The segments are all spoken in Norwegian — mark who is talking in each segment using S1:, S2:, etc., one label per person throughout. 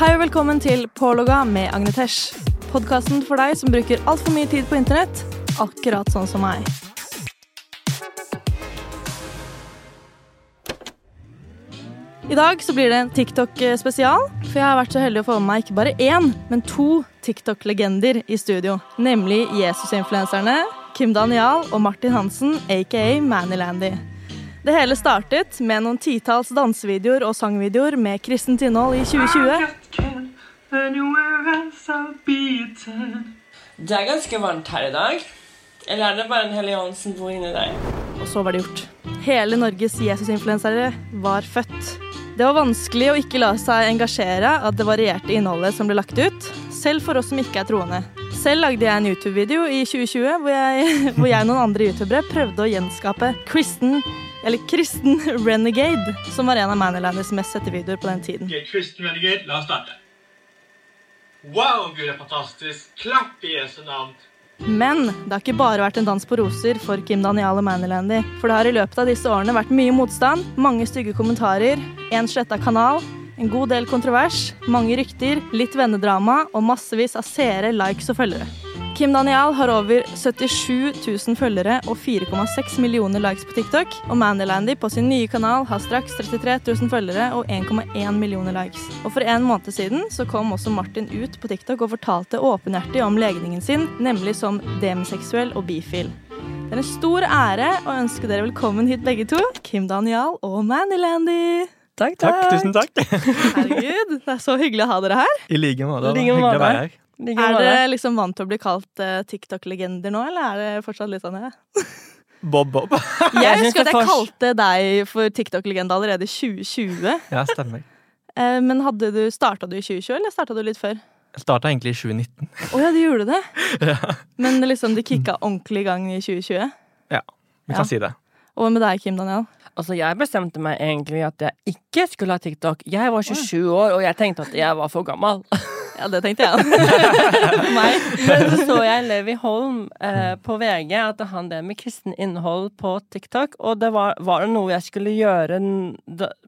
S1: Hei og velkommen til Pålogga med Agnetesh. Podkasten for deg som bruker altfor mye tid på internett, akkurat sånn som meg. I dag så blir det en TikTok-spesial, for jeg har vært så heldig å få med meg ikke bare én, men to TikTok-legender i studio. Nemlig Jesus-influenserne Kim Daniel og Martin Hansen, aka Manilandy. Det hele startet med noen titalls dansevideoer og sangvideoer med kristent innhold i 2020.
S2: Det er ganske varmt her i dag. Eller er det bare en hellig ånd som bor inni deg?
S1: Og så var det gjort. Hele Norges Jesus-influensere var født. Det var vanskelig å ikke la seg engasjere av det varierte innholdet som ble lagt ut, selv for oss som ikke er troende. Selv lagde jeg en YouTube-video i 2020 hvor jeg, hvor jeg og noen andre youtubere prøvde å gjenskape Kristen, eller Kristen Renegade, som var en av Manilanders mest sette videoer på den tiden.
S3: Ok, Kristen Renegade, la oss starte. Wow, Gud er fantastisk. Klapp i Jesu navn.
S1: Men det har ikke bare vært en dans på roser for Kim Daniel og Manilandy. For det har i løpet av disse årene vært mye motstand, mange stygge kommentarer, en sletta kanal, en god del kontrovers, mange rykter, litt vennedrama og massevis av seere, likes og følgere. Kim Daniel har over 77 000 følgere og 4,6 millioner likes på TikTok. Og Mandylandy på sin nye kanal har straks 33 000 følgere og 1,1 millioner likes. Og for en måned siden så kom også Martin ut på TikTok og fortalte åpenhjertig om legningen sin, nemlig som demiseksuell og bifil. Det er en stor ære å ønske dere velkommen hit begge to, Kim Daniel og Mandylandy.
S2: Takk,
S4: Takk, tusen takk.
S1: Herregud, det er så hyggelig å ha dere her.
S4: I like måte. Hyggelig å være her.
S1: Er dere liksom vant til å bli kalt uh, TikTok-legender nå, eller er det fortsatt litt sånn ja?
S4: Bob Bob.
S1: Jeg husker at jeg kalte deg for TikTok-legende allerede i 2020.
S4: Ja, stemmer.
S1: Uh, Men hadde du, starta du i 2020, eller starta du litt før?
S4: Jeg starta egentlig i 2019.
S1: Å ja, du gjorde det? Men liksom det kicka ordentlig i gang i 2020?
S4: Ja, vi
S1: Ja.
S4: kan si det.
S1: Og hva med deg, Kim Daniel?
S2: Altså, jeg bestemte meg egentlig at jeg ikke skulle ha TikTok. Jeg var 27 år, og jeg tenkte at jeg var for gammel.
S1: Ja, det tenkte jeg òg.
S2: Men så så jeg Levi Holm eh, på VG, at han drev med kristen innhold på TikTok. Og det var, var det noe jeg skulle gjøre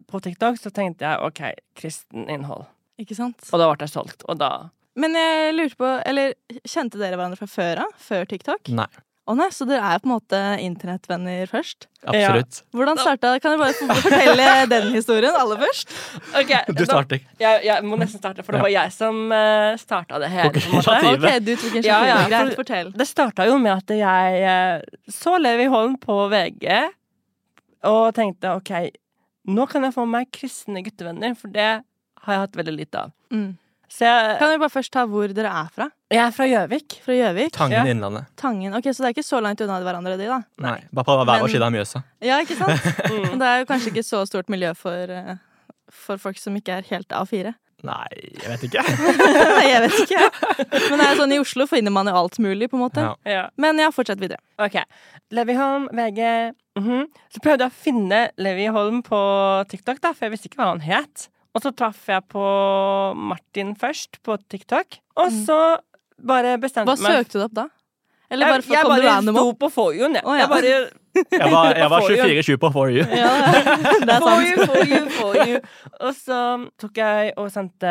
S2: på TikTok, så tenkte jeg OK, kristen innhold.
S1: Ikke sant?
S2: Og da ble jeg solgt. Og da
S1: Men jeg lurte på, eller kjente dere hverandre fra før av? Før TikTok?
S4: Nei,
S1: Å nei, så dere er på en måte internettvenner først?
S4: absolutt.
S1: Hvordan starta Kan dere bare få fortelle den historien aller først?
S2: Ok,
S4: Du
S2: da-
S4: starter.
S2: Jeg, jeg må nesten starte, for det
S4: Ja.
S2: var jeg som uh, starta det hele.
S4: Ok,
S2: på en måte.
S4: initiativ.
S1: Du tok
S2: Ja,
S1: initiativet.
S2: ja,
S1: Greit,
S2: for-
S1: fortell.
S2: Det starta jo med at jeg eh, så Levi Holm på VG og tenkte OK, nå kan jeg få meg kristne guttevenner, for det har jeg hatt veldig lite av.
S1: Mm.
S2: Så jeg,
S1: Kan vi bare først ta hvor dere er fra?
S2: Jeg er fra Gjøvik.
S1: Fra Gjøvik?
S4: Tangen
S2: Ja.
S4: Innlandet.
S1: Tangen. Ok, Så det er ikke så langt unna hverandre, de, da?
S4: Nei, bare på hver vår side av Mjøsa.
S1: Ja, ikke sant?
S2: Mm.
S1: Men det er jo kanskje ikke så stort miljø for, eh, for folk som ikke er helt A4.
S4: Nei, jeg vet ikke.
S1: Nei, jeg vet ikke. Men det er sånn, i Oslo finner man jo alt mulig, på en måte.
S4: Ja.
S2: Ja.
S1: Men ja, fortsett videre.
S2: Ok. Levi Holm, VG. mhm. Så prøvde jeg å finne Levi Holm på TikTok, da, for jeg visste ikke hva han het. Og så traff jeg på Martin først på TikTok, og så bare bestemte meg Hva
S1: søkte du opp da? Eller
S2: Jeg,
S1: bare for
S2: jeg
S1: kom du
S2: bare
S1: random
S2: sto på For you, jeg.
S1: Oh, ja.
S2: Jeg bare
S4: Jeg var, jeg var 24-7 på For you.
S1: Ja, det er
S2: For
S1: sant.
S2: you, for you, for you. Og så tok jeg og sendte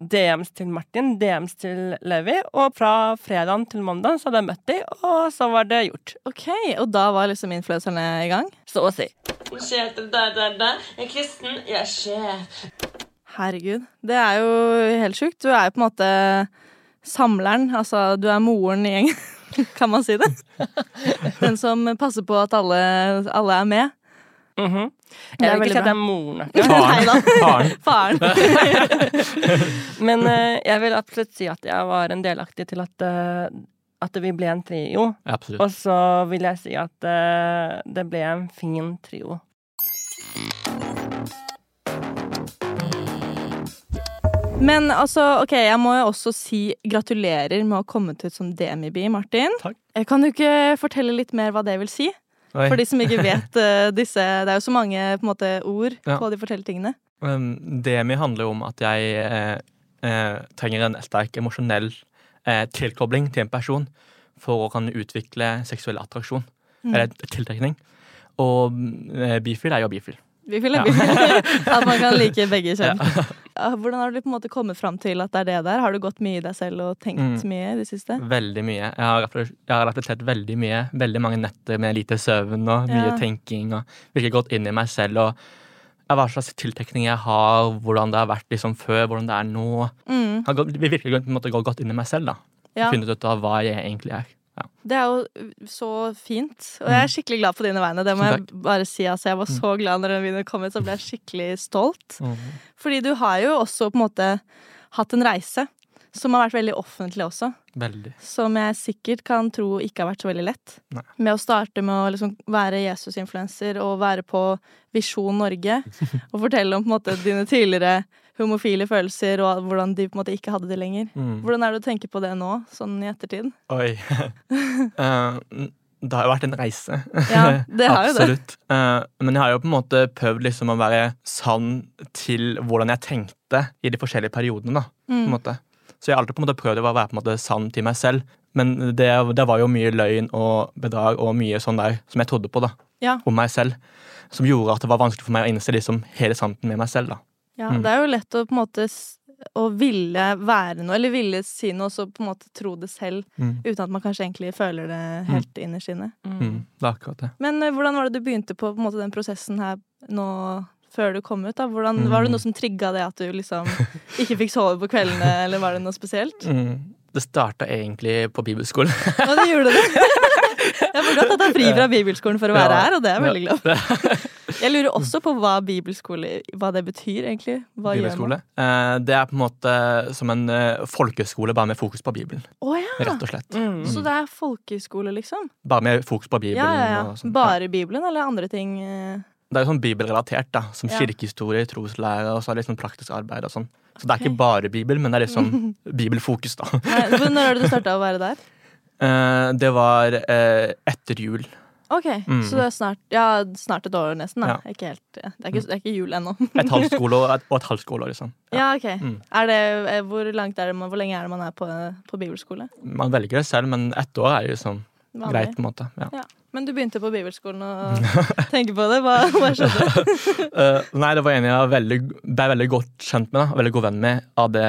S2: DMs til Martin, DMs til Levi, og fra fredag til mandag så hadde jeg møtt dem, og så var det gjort.
S1: Ok, Og da var liksom influenserne i gang?
S2: Så å si. Jeg er kristen, jeg er sjef.
S1: Herregud. Det er jo helt sjukt. Du er jo på en måte samleren. Altså, du er moren i gjengen. Kan man si det? Den som passer på at alle, alle er med. Mm er
S2: Jeg vil ikke si at det er moren, Faren.
S1: Nei.
S4: Faren.
S1: Faren.
S2: men uh, jeg vil absolutt si at jeg var en delaktig til at, uh, at vi ble en trio.
S4: Absolutt.
S2: Og så vil jeg si at uh, det ble en fin trio.
S1: Men altså, ok, jeg må jo også si gratulerer med å ha kommet ut som Demibi, Martin.
S4: Takk.
S1: Eh, Kan du ikke fortelle litt mer hva det vil si?
S4: Oi.
S1: For de som ikke vet uh, disse Det er jo så mange på en måte, ord
S4: Ja.
S1: på de forskjellige tingene.
S4: Um, DMI handler jo om at jeg eh, eh, trenger en sterk emosjonell eh, tilkobling til en person for å kan utvikle seksuell attraksjon.
S1: Mm.
S4: Eller tiltrekning. Og bifil er jo bifil.
S1: Bifil er
S4: Ja.
S1: At man kan like begge kjønn. Ja, Hvordan har du på en måte kommet fram til at det er det der? Har du gått mye i deg selv og tenkt
S4: Mm.
S1: mye i det siste?
S4: Veldig mye. Jeg har, jeg har reflektert veldig mye. Veldig mange netter med lite søvn og mye
S1: Ja.
S4: tenking. Og virkelig gått inn i meg selv og hva slags tiltrekning jeg har, hvordan det har vært liksom før, hvordan det er nå.
S1: Mm.
S4: Jeg har gått, virkelig måte, gått inn i meg selv. da.
S1: Ja.
S4: Funnet ut av hva jeg egentlig er.
S1: Det er jo så fint. Og jeg er skikkelig glad på dine vegne. Det må
S4: Mm.
S1: Jeg bare si. Altså, jeg var så glad når den videoen kom ut, så ble jeg skikkelig stolt.
S4: Mm.
S1: Fordi du har jo også på en måte hatt en reise som har vært veldig offentlig også.
S4: Veldig.
S1: Som jeg sikkert kan tro ikke har vært så veldig lett.
S4: Nei.
S1: Med å starte med å liksom være Jesus-influenser og være på Visjon Norge. og fortelle om på en måte dine tidligere homofile følelser, og hvordan de på en måte ikke hadde det lenger.
S4: Mm.
S1: Hvordan er det å tenke på det nå, sånn i ettertid?
S4: Oi. uh, det har jo vært en reise.
S1: Ja, det har jo det.
S4: Eh, men jeg har jo på en måte prøvd liksom å være sann til hvordan jeg tenkte i de forskjellige periodene. da, på en
S1: Mm.
S4: måte. Så jeg har alltid på en måte prøvd å være på en måte sann til meg selv. Men det, det var jo mye løgn og bedrag og mye sånn der som jeg trodde på da,
S1: Ja.
S4: om meg selv. Som gjorde at det var vanskelig for meg å innse liksom hele sannheten med meg selv. da.
S1: Ja,
S4: Mm.
S1: det er jo lett å på en måte å ville være noe, eller ville si noe, og så på en måte tro det selv,
S4: Mm.
S1: uten at man kanskje egentlig føler det helt innerst inne.
S4: Mm. Det er akkurat det.
S1: Men eh, hvordan var det du begynte på, på en måte, den prosessen her nå før du kom ut? da? Hvordan, Var det
S4: Mm.
S1: noe som trigga det at du liksom ikke fikk sove på kveldene, eller var det noe spesielt?
S4: Mm. Det starta egentlig på bibelskolen.
S1: Ja, det gjorde det. Jeg burde ha tatt deg fri fra bibelskolen for å være
S4: Ja.
S1: her, og det er jeg veldig glad for. Jeg lurer også på hva bibelskole hva det betyr, egentlig. Hva?
S4: Bibelskole. Eh, Det er på en måte som en eh, folkeskole, bare med fokus på Bibelen.
S1: Oh, ja!
S4: Rett og slett.
S2: Mm.
S1: Så det er folkeskole, liksom?
S4: Bare med fokus på Bibelen.
S1: Ja, ja,
S4: sånn.
S1: Bare Bibelen, eller andre ting? eh?
S4: Det er jo sånn bibelrelatert, da. Som kirkehistorie, troslære og så er det liksom sånn praktisk arbeid og sånn. Så det er ikke bare Bibel, men det er liksom bibelfokus, da.
S1: Nei, når det du starta å være der?
S4: Det var etter jul.
S1: Ok,
S4: Mm.
S1: Så det er snart, ja, snart et år, nesten. Da.
S4: Ja.
S1: Ikke helt, det, er ikke, det er ikke jul ennå.
S4: Et halvt skoleår og et, halvt skoleår, liksom.
S1: Ja, ok.
S4: Mm.
S1: Det, eh, hvor, langt er det, hvor lenge er det man er på, på bibelskole?
S4: Man velger det selv, men ett år er jo liksom
S1: Vanlig.
S4: greit, på en måte. Ja.
S1: Ja. Men du begynte på bibelskolen og tenker på det? Hva, hva skjedde?
S4: Eh, nei, det var en jeg var veldig, ble veldig godt kjent med, da. Veldig god venn med av det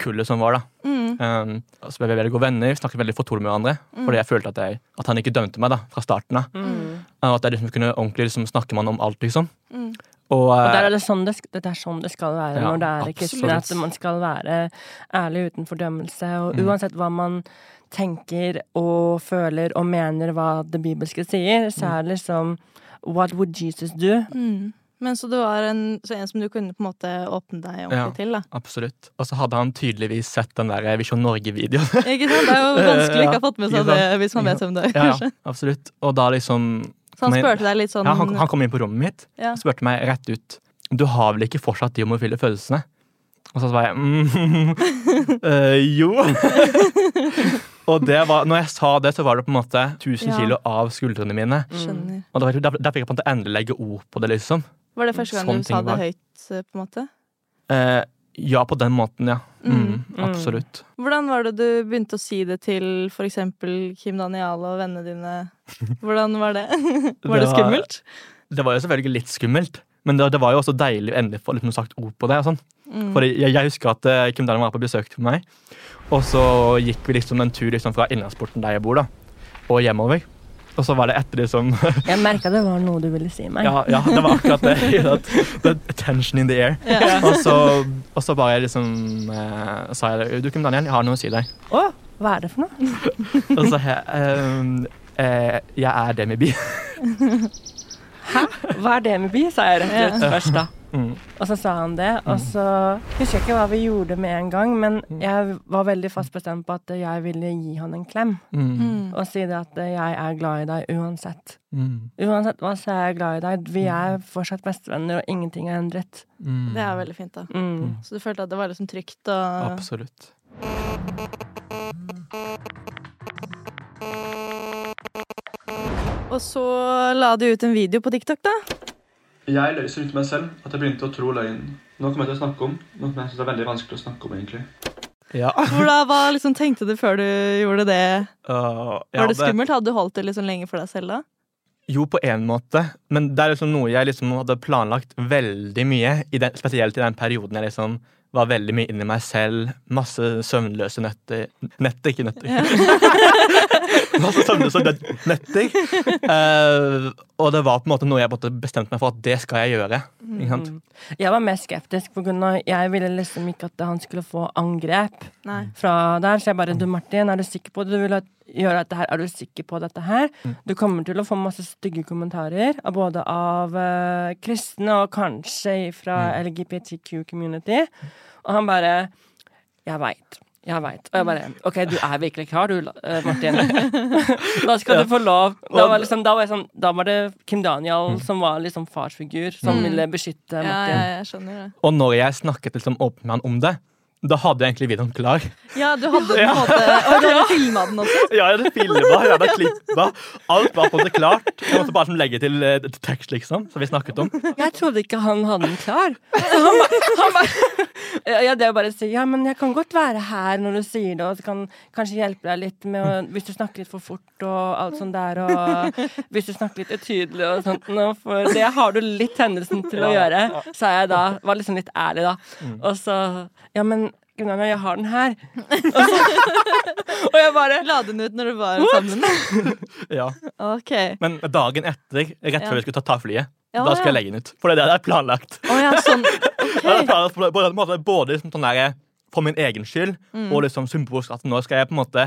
S4: kullet som var, da.
S1: Mm.
S4: Um, så ble vi veldig gode venner, snakket veldig fortrolig med hverandre. Fordi jeg følte at, jeg, at han ikke dømte meg da, fra starten av.
S2: Mm.
S4: Og At jeg liksom kunne ordentlig liksom, snakke med han om alt, liksom.
S1: Mm.
S4: Og,
S2: Og der
S4: eh,
S2: er det, sånn det, det er sånn det skal være
S4: Ja,
S2: når det er ikke
S4: sånn
S2: At man skal være ærlig uten fordømmelse. Og
S4: Mm.
S2: uansett hva man tenker og føler og mener hva det bibelske sier, så er det liksom What would Jesus do?
S1: Mm. Men så du var en, så en som du kunne på en måte åpne deg ordentlig
S4: Ja.
S1: til, da?
S4: absolutt. Og så hadde han tydeligvis sett den der Visjon Norge-videoen.
S1: Ikke sant? Det er jo vanskelig å ikke ha fått med seg det hvis man vet hvem det er.
S4: ja, ja, absolutt. Og da liksom
S1: Så han spurte deg litt sånn
S4: ja, han, han kom inn på rommet mitt
S1: Ja.
S4: og spurte meg rett ut Du har vel ikke fortsatt de homofile følelsene? Og så var jeg mm, øh, Jo. og det var, når jeg sa det, så var det på en måte 1000
S1: Ja.
S4: kilo av skuldrene mine.
S1: Skjønner.
S4: Og da, da, da fikk jeg på en måte endelig legge ord på det, liksom.
S1: Var det første gang
S4: Sånn
S1: du sa det høyt, eh, på en måte?
S4: Eh, ja, på den måten, ja. Mm,
S2: Mm.
S4: absolutt.
S1: Hvordan var det du begynte å si det til for eksempel Kim Daniel og vennene dine? Hvordan var det? Var det
S4: Det var-
S1: skummelt?
S4: Det var jo selvfølgelig litt skummelt, men det, det var jo også deilig å endelig få liksom sagt ord på det. og sånn.
S1: Mm.
S4: For jeg, jeg husker at eh, Kim Daniel var på besøk til meg, og så gikk vi liksom en tur liksom fra innlandsporten der jeg bor, da, og hjemover. Og så var det etter det som
S2: Jeg merka det var noe du ville si meg.
S4: Ja, ja det var akkurat det. det, det tension in the air.
S1: Ja.
S4: Og så, og så bare liksom eh, sa jeg. Du, Kim Daniel, jeg har noe å si deg.
S2: Å, hva er det for noe?
S4: Og så sa jeg ehm, eh, Jeg er Demi Hæ?
S2: Hva er det med by? sa jeg rett ut først, da.
S4: Mm.
S2: Og så sa han det, og så husker jeg ikke hva vi gjorde med en gang, men jeg var veldig fast bestemt på at jeg ville gi han en klem.
S4: Mm.
S1: Mm.
S2: Og si det at jeg er glad i deg uansett.
S4: Mm.
S2: Uansett hva, så er jeg glad i deg. Vi er fortsatt bestevenner, og ingenting er endret.
S4: Mm.
S1: Det er veldig fint, da.
S2: Mm.
S1: Så du følte at det var liksom trygt og
S4: Absolutt.
S1: Og så la du ut en video på TikTok, da.
S5: Jeg løser ut meg selv at jeg begynte å tro løgn. Nå kommer jeg til å snakke om noe som jeg synes er veldig vanskelig å snakke om. egentlig.
S4: Ja.
S1: Hvordan, Hva liksom tenkte du før du gjorde det?
S4: Uh, ja,
S1: Var det skummelt? Hadde du holdt det liksom lenge for deg selv da?
S4: Jo, på en måte, men det er liksom noe jeg liksom hadde planlagt veldig mye. I den, spesielt i den perioden jeg liksom var veldig mye inni meg selv. Masse søvnløse netter Netter, ikke nøtter. masse søvnløse netter. Uh, og det var på en måte noe jeg måtte bestemt meg for at det skal jeg gjøre. Ikke sant?
S2: Mm. Jeg var mer skeptisk, for jeg ville liksom ikke at han skulle få angrep
S1: Nei.
S2: fra der. Så jeg bare Du, Martin, er du sikker på det? Du vil gjøre dette her? Er du sikker på dette her? Du kommer til å få masse stygge kommentarer, både av uh, kristne og kanskje fra LGBTQ community. Og han bare Jeg veit. Jeg veit. Og jeg bare OK, du er virkelig klar, du, eh, Martin. da skal du få lov. Da var, liksom, da var, jeg sånn, da var det Kim Daniel som var liksom farsfigur, som
S1: Mm.
S2: ville beskytte
S1: Ja,
S2: Martin.
S1: ja, jeg skjønner det.
S4: Og når jeg snakket liksom åpent med han om det, da hadde jeg egentlig videoen klar.
S1: Ja, du hadde på en måte Og du hadde filma den også?
S4: Ja, jeg hadde filma, jeg hadde klippa. Alt var på en måte klart. Jeg måtte bare liksom legge til uh, tekst, liksom, som vi snakket om.
S2: Jeg trodde ikke han hadde den klar. Han, han bare, ja, det å bare si ja, men jeg kan godt være her når du sier det, og så kan kanskje hjelpe deg litt med å, hvis du snakker litt for fort og alt sånt der, og hvis du snakker litt utydelig og sånt, for det har du litt hendelsen til å gjøre, sa jeg da. Var liksom litt ærlig, da. Og så ja, men Gunnar, jeg har den her. Og, så, og jeg bare
S1: La den ut når du var sammen?
S4: Ja.
S1: Okay.
S4: Men dagen etter, rett
S1: Ja.
S4: før vi skulle ta, ta flyet,
S1: Ja,
S4: da skal
S1: ja.
S4: jeg legge den ut. For det er det jeg har planlagt.
S1: Oh, ja, sånn.
S4: Jeg har planlagt på, på en måte både liksom sånn der, for min egen skyld
S1: Mm.
S4: og liksom symbolsk at nå skal jeg på en måte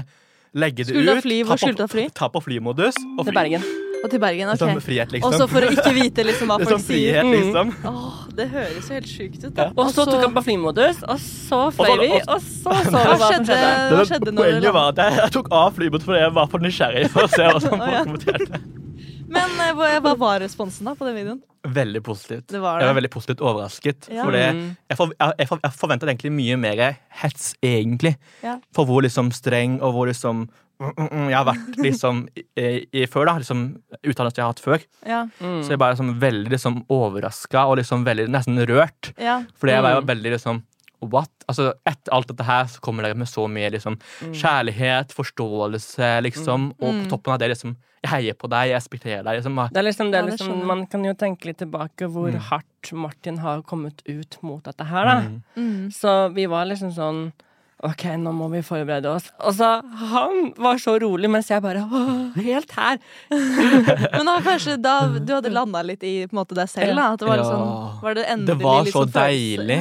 S4: legge det
S1: Skulle du ha
S4: ut.
S1: fly? Hvor skulle du ha fly?
S4: Ta på flymodus. Og
S2: til. Bergen.
S1: Og til Bergen.
S4: Liksom
S1: ok.
S4: frihet,
S1: Og
S4: liksom.
S1: så for å ikke vite liksom hva folk sier.
S4: frihet, liksom.
S1: Åh, det høres jo helt sjukt ut. da.
S2: Og så tok han på flymodus, og så fløy vi,
S4: og-
S2: så så vi
S1: Hva
S2: som
S1: skjedde, hva
S4: Det-
S1: skjedde når
S4: Poenget var at jeg, jeg tok av flymodus fordi jeg var for nysgjerrig for å se hva som
S1: ja.
S4: folk kommenterte.
S1: Men eh, hva, var responsen da på den videoen?
S4: Veldig positivt.
S1: Det var det.
S4: Jeg var veldig positivt overrasket.
S1: Ja.
S4: For det,
S2: Mm.
S4: jeg, for, jeg, jeg, for, jeg forventet egentlig mye mer hets, egentlig.
S1: Ja.
S4: For hvor liksom streng og hvor liksom mm, mm, mm, Jeg har vært liksom i, i før, da. Liksom utdannelse jeg har hatt før.
S1: Ja.
S2: Mm.
S4: Så jeg bare liksom veldig liksom overraska og liksom veldig nesten rørt.
S1: ja.
S4: Fordi jeg var jo
S2: Mm.
S4: veldig liksom What? Altså, Etter alt dette her så kommer dere med så mye liksom kjærlighet, forståelse, liksom. Og
S1: Mm.
S4: på toppen av det liksom Jeg heier på deg, jeg respekterer deg. liksom.
S2: Det er liksom, det er liksom. Man kan jo tenke litt tilbake hvor
S4: Mm.
S2: hardt Martin har kommet ut mot dette her, da.
S4: Mm.
S1: Mm.
S2: Så vi var liksom sånn OK, nå må vi forberede oss. Og så Han var så rolig, mens jeg bare Åh, helt her.
S1: Men da kanskje da du hadde landa litt i på måte, deg selv? da At det var,
S4: Ja.
S1: sånn, var det endelig
S4: Det var
S1: litt
S4: så
S1: følelse-
S4: deilig.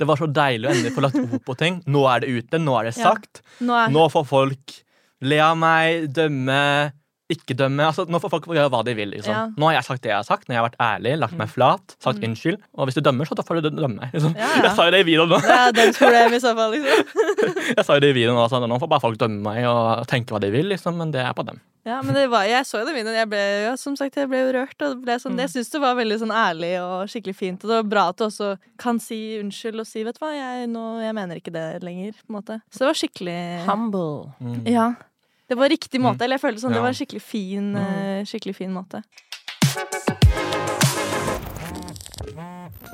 S4: Det var så deilig å endelig få lagt ord på ting. Nå er det ute, nå er det
S1: Ja.
S4: sagt.
S1: Nå er
S4: Nå får folk le av meg, dømme, ikke dømme. Altså, nå får folk gjøre hva de vil. Liksom.
S1: Ja.
S4: Nå har jeg sagt det jeg har sagt. Når jeg har vært ærlig, lagt meg flat, sagt unnskyld. Og hvis du dømmer, så da får du dømme. Liksom.
S1: Ja, ja.
S4: Jeg sa jo det i videoen nå.
S1: Det er problem i så fall, liksom.
S4: Jeg sa jo det i videoen også, Nå får bare folk dømme meg og tenke hva de vil, liksom, men det er på dem.
S1: Ja, men det var, jeg så jo det videoen. Jeg ble, ja, som sagt, jeg ble jo rørt. Og ble sånn,
S2: Mm.
S1: Jeg syns det var veldig sånn ærlig og skikkelig fint. Og det var bra at du også kan si unnskyld og si 'vet du hva, jeg, nå, jeg mener ikke det lenger'. på en måte. Så det var skikkelig
S2: Humble.
S1: Ja. Det var riktig måte. Eller jeg følte sånn, det var en skikkelig fin, eh, skikkelig fin måte.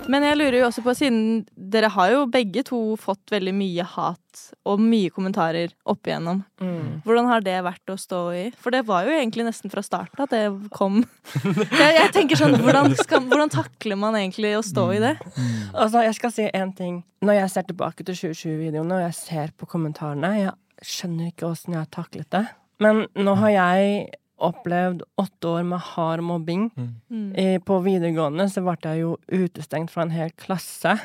S1: Men jeg lurer jo også på, siden dere har jo begge to fått veldig mye hat og mye kommentarer opp igjennom.
S2: Mm.
S1: Hvordan har det vært å stå i? For det var jo egentlig nesten fra starten at det kom. Jeg, jeg tenker sånn, hvordan, skal, hvordan takler man egentlig å stå i det?
S2: Altså, jeg skal si én ting. Når jeg ser tilbake til 2020-videoene og jeg ser på kommentarene, jeg skjønner ikke åssen jeg har taklet det. Men nå har jeg opplevd åtte år med hard mobbing.
S1: Mm.
S2: I, på videregående så ble jeg jo utestengt fra en hel klasse.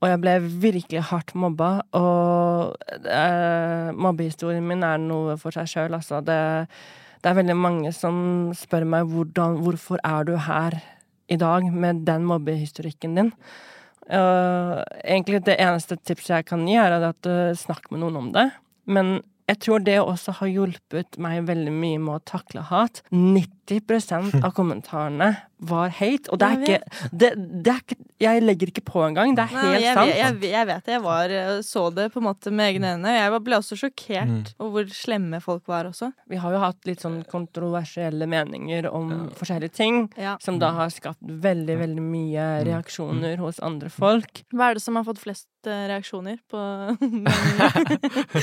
S2: Og jeg ble virkelig hardt mobba. Og eh, mobbehistorien min er noe for seg sjøl, altså. Det, det er veldig mange som spør meg hvordan, hvorfor er du her i dag med den mobbehistorikken din. Uh, egentlig det eneste tipset jeg kan gi, er at uh, snakk med noen om det. Men jeg tror det også har hjulpet meg veldig mye med å takle hat. 90 av kommentarene var hate, og det er ikke det, det er ikke Jeg legger ikke på engang. Det er
S1: Nei,
S2: helt
S1: jeg,
S2: sant.
S1: Jeg, Jeg, jeg vet det. Jeg var, så det på en måte med egne øyne. Jeg ble også sjokkert
S4: Mm.
S1: over hvor slemme folk var også.
S2: Vi har jo hatt litt sånn kontroversielle meninger om forskjellige ting.
S1: Ja.
S2: Som da har skapt veldig, veldig mye reaksjoner hos andre folk.
S1: Hva er det som har fått flest eh, reaksjoner på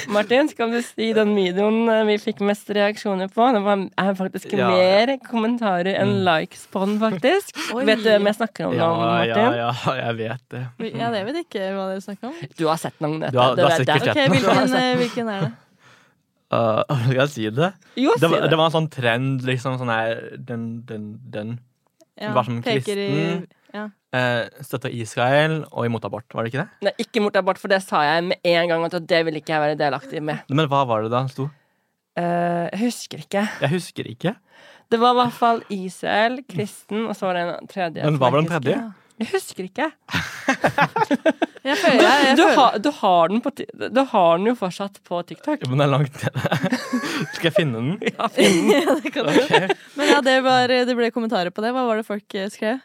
S2: Martin, skal du si den videoen eh, vi fikk mest reaksjoner på? Det var, er faktisk
S4: Ja.
S2: mer kommentarer enn likes på den, faktisk.
S1: Oi.
S2: Vet du hvem jeg snakker om
S4: Ja, nå,
S2: Martin?
S4: ja, jeg vet det.
S1: Ja, det vet ikke hva dere snakker om.
S2: Du har sett noen, dette.
S4: Du har- du har
S2: vet
S4: sikkert.
S1: Ok,
S4: sett den.
S1: hvilken, eh, hvilken er det?
S4: Uh, skal jeg si det?
S2: Jo,
S4: Det
S2: si
S4: var,
S2: det.
S4: det var en sånn trend, liksom sånn her Den, den, den.
S1: Ja,
S4: Var som
S1: kristen. i ja.
S4: Eh, støtta Israel og imot abort, var det ikke det?
S2: Nei, ikke imot abort, for det sa jeg med en gang at det ville ikke jeg være delaktig med.
S4: Men hva var det da det sto?
S2: Eh, jeg husker ikke.
S4: Jeg husker ikke.
S2: Det var i hvert fall Isel, kristen, og så var det en tredje.
S4: Men hva var den tredje?
S2: Jeg husker ikke.
S1: Jeg føler, jeg,
S2: Du,
S1: føler
S2: har, du, har den på, du har den jo fortsatt på TikTok.
S4: Ja, Men det er langt nede. Skal jeg finne den?
S2: Ja, fin.
S1: ja, det kan du. Men ja, det, var, det ble kommentarer på det. Hva var det folk eh, skrev?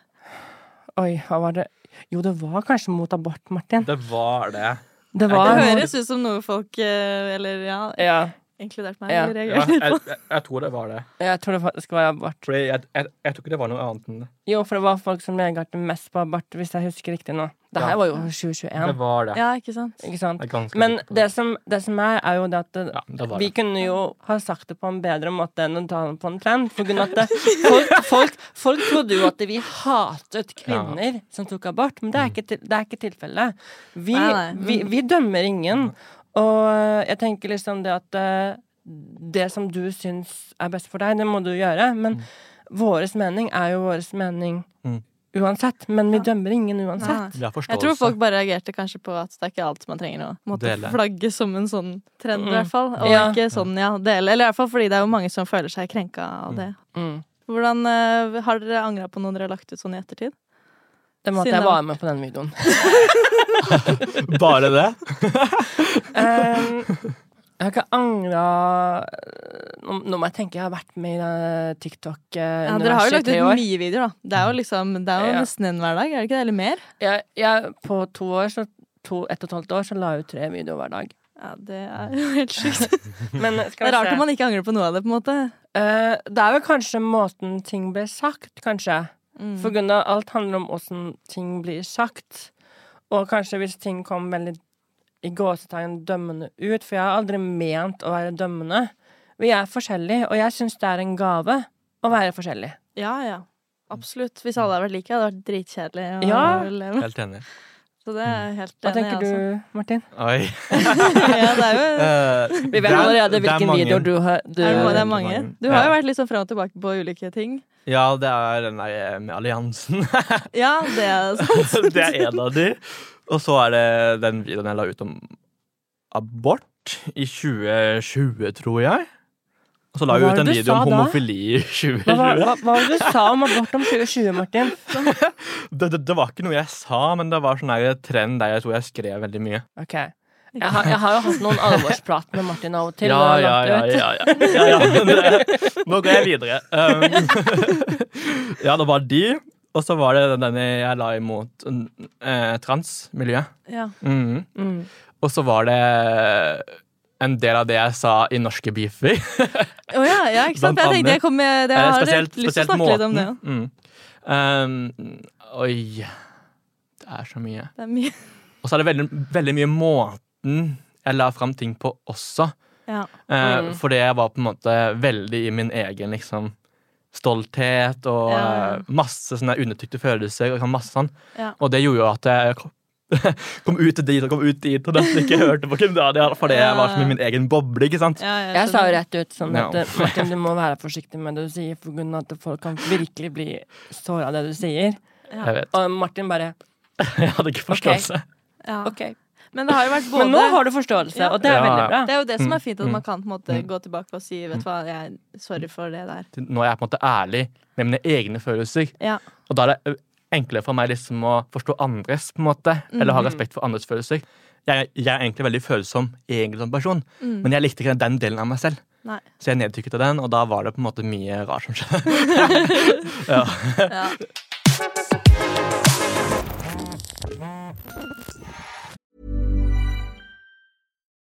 S2: Oi, hva var det? Jo, det var kanskje mot abort, Martin.
S4: Det var det.
S2: Det
S1: Det høres ut som noe folk eh, Eller ja,
S2: Ja,
S1: inkludert meg,
S2: Ja.
S4: Ja, jeg, jeg, jeg tror det var det.
S2: jeg tror det faktisk var abort.
S4: Fordi jeg, jeg, jeg tror ikke det var noe annet enn det.
S2: Jo, for det var folk som reagerte mest på abort, hvis jeg husker riktig nå. Det her
S4: Ja.
S2: var jo
S4: Det
S2: 2021,
S4: var det.
S1: Ja, ikke sant?
S2: ikke sant?
S4: Er
S2: Men det som, det som er, er jo det at det,
S4: Ja, det
S2: vi
S4: det.
S2: kunne jo ha sagt det på en bedre måte enn å ta det på en trend. For grunn at det, folk, folk, folk trodde jo at vi hatet kvinner som tok abort, men det er ikke, til, er ikke tilfellet. Vi, vi, vi dømmer ingen. Og jeg tenker liksom det at eh, det som du syns er best for deg, det må du gjøre. Men våres mening er jo våres mening
S4: Mm.
S2: uansett. Men vi
S1: Ja.
S2: dømmer ingen uansett.
S4: Ja.
S1: Jeg tror folk bare reagerte kanskje på at det er ikke alt man trenger å måtte
S4: Dele.
S1: flagge som en sånn trend, i
S2: Mm.
S1: hvert fall. Og
S2: Ja.
S1: ikke sånn, ja, dele. Eller i hvert fall fordi det er jo mange som føler seg krenka av det.
S2: Mm.
S1: Hvordan eh, Har dere angra på noe dere har lagt ut sånn i ettertid?
S2: Det måtte jeg være med på den videoen.
S4: Bare det?
S2: Um, jeg har ikke angra nå, nå må jeg tenke, jeg har vært med i TikTok-universet
S1: Ja, dere har jo lagt ut mye videoer, da. Det er jo liksom Det er jo
S2: Ja.
S1: nesten en hver dag, er det ikke det? Eller mer?
S2: Jeg, jeg, på to år, så to, ett og et halvt år, så la jeg ut tre videoer hver dag.
S1: Ja, det er jo helt sjukt.
S2: Men
S1: Det er rart om man ikke angrer på noe av det, på en måte.
S2: Uh, det er vel kanskje måten ting ble sagt, kanskje.
S1: Mm.
S2: For grunn av alt handler om åssen ting blir sagt. Og kanskje hvis ting kom veldig i gåsetegn dømmende ut, for jeg har aldri ment å være dømmende. Vi er forskjellige, og jeg syns det er en gave å være forskjellig.
S1: Ja, ja. Absolutt. Hvis alle hadde vært like, hadde det vært dritkjedelig
S2: Ja.
S4: Helt enig.
S1: Så det er helt
S2: Hva tenker du, Martin?
S4: Oi.
S1: ja, det er jo
S4: Eh,
S2: Vi vet
S4: er-
S2: allerede
S4: er
S2: hvilken video du har du,
S1: er det, det er
S4: mange.
S1: mange. Du har jo vært litt sånn fram og tilbake på ulike ting.
S4: Ja, det er den der med alliansen.
S1: Ja, det er sant.
S4: det er en av de. Og så er det den videoen jeg la ut om abort i 2020, tror jeg. Og så la
S2: Hva
S4: vi ut en video om homofili i 2020.
S2: hva, hva var det du sa om abort om 2020, Martin?
S4: Det, det, det var ikke noe jeg sa, men det var sånn her trend der jeg tror jeg skrev veldig mye.
S2: Ok. Jeg har, jeg har jo hatt noen alvorsprat med Martin av og til.
S4: Ja, ja, ja, ja, ja, ja, ja. det- Nå går jeg videre. Um, ja, det var de, og så var det denne jeg la imot eh, transmiljøet.
S1: Ja.
S4: Mhm.
S2: Mm.
S4: Og så var det en del av det jeg sa i norske beefer.
S1: oh, ja, ja, ikke sant? Jeg tenkte jeg kom med det. Jeg
S4: Eh,
S1: har
S4: spesielt,
S1: lyst til å
S4: snakke
S1: snakke litt om det.
S4: Ja. Mm. Um, oi Det er så mye.
S1: Det er mye.
S4: Og så er det veldig, veldig mye måten jeg la fram ting på også.
S1: Ja.
S2: Mm.
S4: Uh, Fordi jeg var på en måte veldig i min egen liksom stolthet og
S1: Ja,
S4: eh, masse sånne undertrykte følelser. Og sånn masse sånn.
S1: Ja.
S4: Og det gjorde jo at jeg kom ut dit og kom ut dit, og nesten ikke hørte på Kim Daniel for det var som i min egen boble. ikke sant?
S1: Ja, jeg
S2: Jeg sa jo rett ut sånn at eh, Martin, du må være forsiktig med det du sier, for grunn av at folk kan virkelig bli såra av det du sier.
S4: Jeg vet.
S2: Og Martin bare
S4: Jeg hadde ikke forståelse.
S1: Ja.
S2: okay.
S1: Men det har jo vært både
S2: Men nå har du forståelse,
S1: Ja.
S2: og det er
S4: Ja,
S2: veldig bra.
S1: Det er jo det som er fint, at
S4: mm,
S1: man kan på en måte
S4: mm.
S1: gå tilbake og si Vet du hva, jeg sorry for det der.
S4: Nå er jeg på en måte ærlig med mine egne følelser.
S1: Ja.
S4: Og da er det enklere for meg liksom å forstå andres, på en måte. Eller ha
S2: Mhm.
S4: respekt for andres følelser. Jeg, jeg er egentlig veldig følsom egentlig som person,
S1: Mm.
S4: men jeg likte ikke den delen av meg selv.
S1: Nei.
S4: Så jeg nedtrykket av den, og da var det på en måte mye rart som skjedde. ja.
S1: Ja.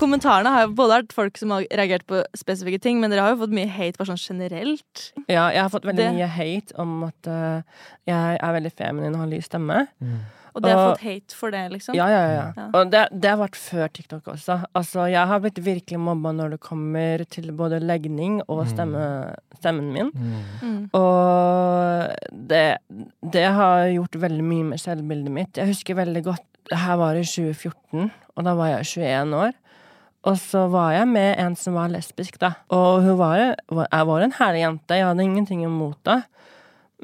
S1: Kommentarene har jo både vært folk som har reagert på spesifikke ting, men dere har jo fått mye hate bare sånn generelt.
S2: Ja, jeg har fått veldig
S1: Det-
S2: mye hate om at uh, jeg er veldig feminin og har lys stemme.
S1: Og dere har
S2: Og-
S1: fått hate for det, liksom.
S2: Ja, ja, ja.
S1: Ja.
S2: Og det, det har vært før TikTok også. Altså, jeg har blitt virkelig mobba når det kommer til både legning og stemme, stemmen min.
S1: Mm.
S2: Og det, det har gjort veldig mye med selvbildet mitt. Jeg husker veldig godt her var i 2014, og da var jeg 21 år. Og så var jeg med en som var lesbisk, da. Og hun var, jeg var en herlig jente. Jeg hadde ingenting imot det.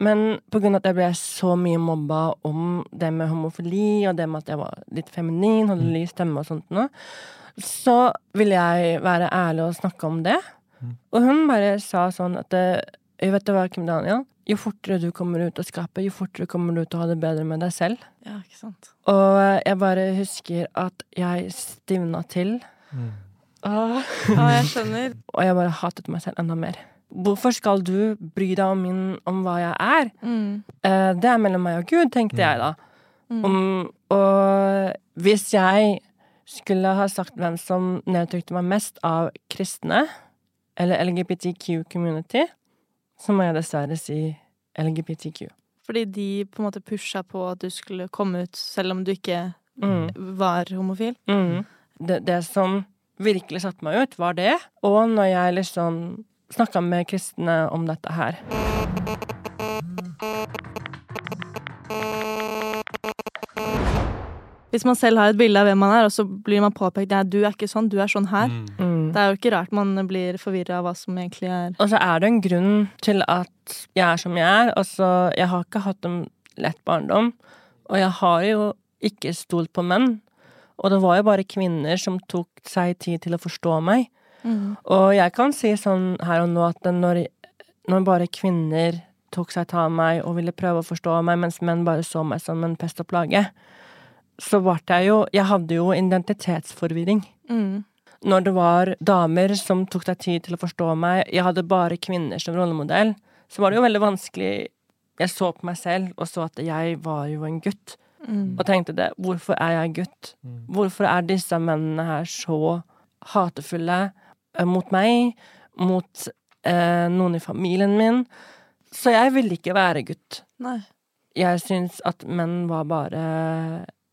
S2: Men på grunn av at jeg ble så mye mobba om det med homofili, og det med at jeg var litt feminin, hadde lys stemme og sånt noe, så ville jeg være ærlig og snakke om det. Og hun bare sa sånn at det, Vet du hva, Kim Daniel? Jo fortere du kommer ut av skapet, jo fortere kommer du til å ha det bedre med deg selv.
S1: Ja, ikke sant.
S2: Og jeg bare husker at jeg stivna til. Åh.
S1: Ja, jeg skjønner.
S2: Og jeg bare hatet meg selv enda mer. Hvorfor skal du bry deg om, min, om hva jeg er?
S1: Mm.
S2: Eh, det er mellom meg og Gud, tenkte jeg da. Om, og hvis jeg skulle ha sagt hvem som nedtrykte meg mest av kristne, eller LGBTQ community, så må jeg dessverre si LGBTQ.
S1: Fordi de på en måte pusha på at du skulle komme ut selv om du ikke
S2: Mm.
S1: var homofil.
S2: Mm. Det, det som virkelig satte meg ut, var det. Og når jeg liksom snakka med kristne om dette her.
S1: Hvis man selv har et bilde av hvem man er, og så blir man påpekt at du er ikke sånn, du er sånn her.
S2: Mm.
S1: Det er jo ikke rart man blir forvirra av hva som egentlig er
S2: Og så er det en grunn til at jeg er som jeg er. Altså, jeg har ikke hatt en lett barndom, og jeg har jo ikke stolt på menn. Og det var jo bare kvinner som tok seg tid til å forstå meg.
S1: Mm.
S2: Og jeg kan si sånn her og nå at når, når bare kvinner tok seg av meg og ville prøve å forstå meg, mens menn bare så meg som en pest og plage, så ble jeg jo Jeg hadde jo identitetsforvirring.
S1: Mm.
S2: Når det var damer som tok deg tid til å forstå meg, jeg hadde bare kvinner som rollemodell, så var det jo veldig vanskelig Jeg så på meg selv og så at jeg var jo en gutt.
S1: Mm.
S2: Og tenkte det. Hvorfor er jeg gutt? Hvorfor er disse mennene her så hatefulle eh, mot meg? Mot eh, noen i familien min? Så jeg ville ikke være gutt.
S1: Nei.
S2: Jeg syns at menn var bare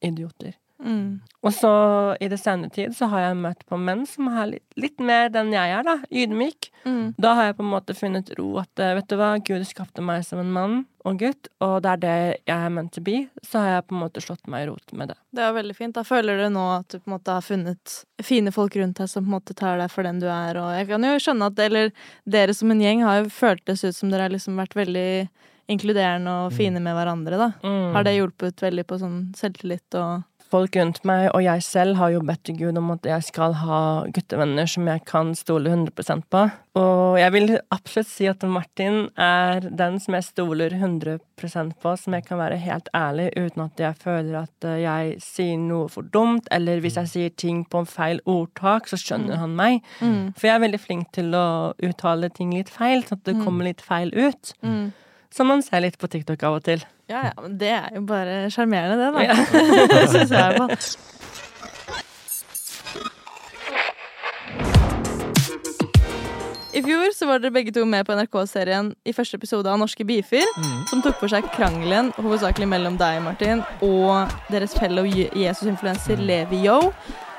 S2: idioter.
S1: Mm.
S2: Og så i det senere tid så har jeg møtt på menn som er litt, litt mer den jeg er, da. Ydmyk.
S1: Mm.
S2: Da har jeg på en måte funnet ro at eh, vet du hva, Gud skapte meg som en mann og gutt, og det er det jeg er meant to be. Så har jeg på en måte slått meg i rot med det.
S1: Det er veldig fint. Da føler du nå at du på en måte har funnet fine folk rundt deg som på en måte tar deg for den du er, og jeg kan jo skjønne at eller dere som en gjeng har jo føltes ut som dere har liksom vært veldig inkluderende og fine med hverandre, da.
S2: Mm.
S1: Har det hjulpet veldig på sånn selvtillit og
S2: Folk rundt meg og jeg selv har jo bedt til Gud om at jeg skal ha guttevenner som jeg kan stole 100% på. Og jeg vil absolutt si at Martin er den som jeg stoler 100% på, som jeg kan være helt ærlig uten at jeg føler at eh, jeg sier noe for dumt, eller hvis jeg sier ting på en feil ordtak, så skjønner han meg.
S1: Mm.
S2: For jeg er veldig flink til å uttale ting litt feil, sånn at det
S1: Mm.
S2: kommer litt feil ut.
S1: Mm.
S2: Som man ser litt på TikTok av og til.
S1: Ja, ja, men det er jo bare sjarmerende, det, da.
S2: Ja.
S1: det syns jeg i hvert fall. I fjor så var dere begge to med på NRK-serien i første episode av Norske beefer, som tok for seg krangelen hovedsakelig mellom deg, Martin, og deres fellow Jesus-influenser Levi Yo,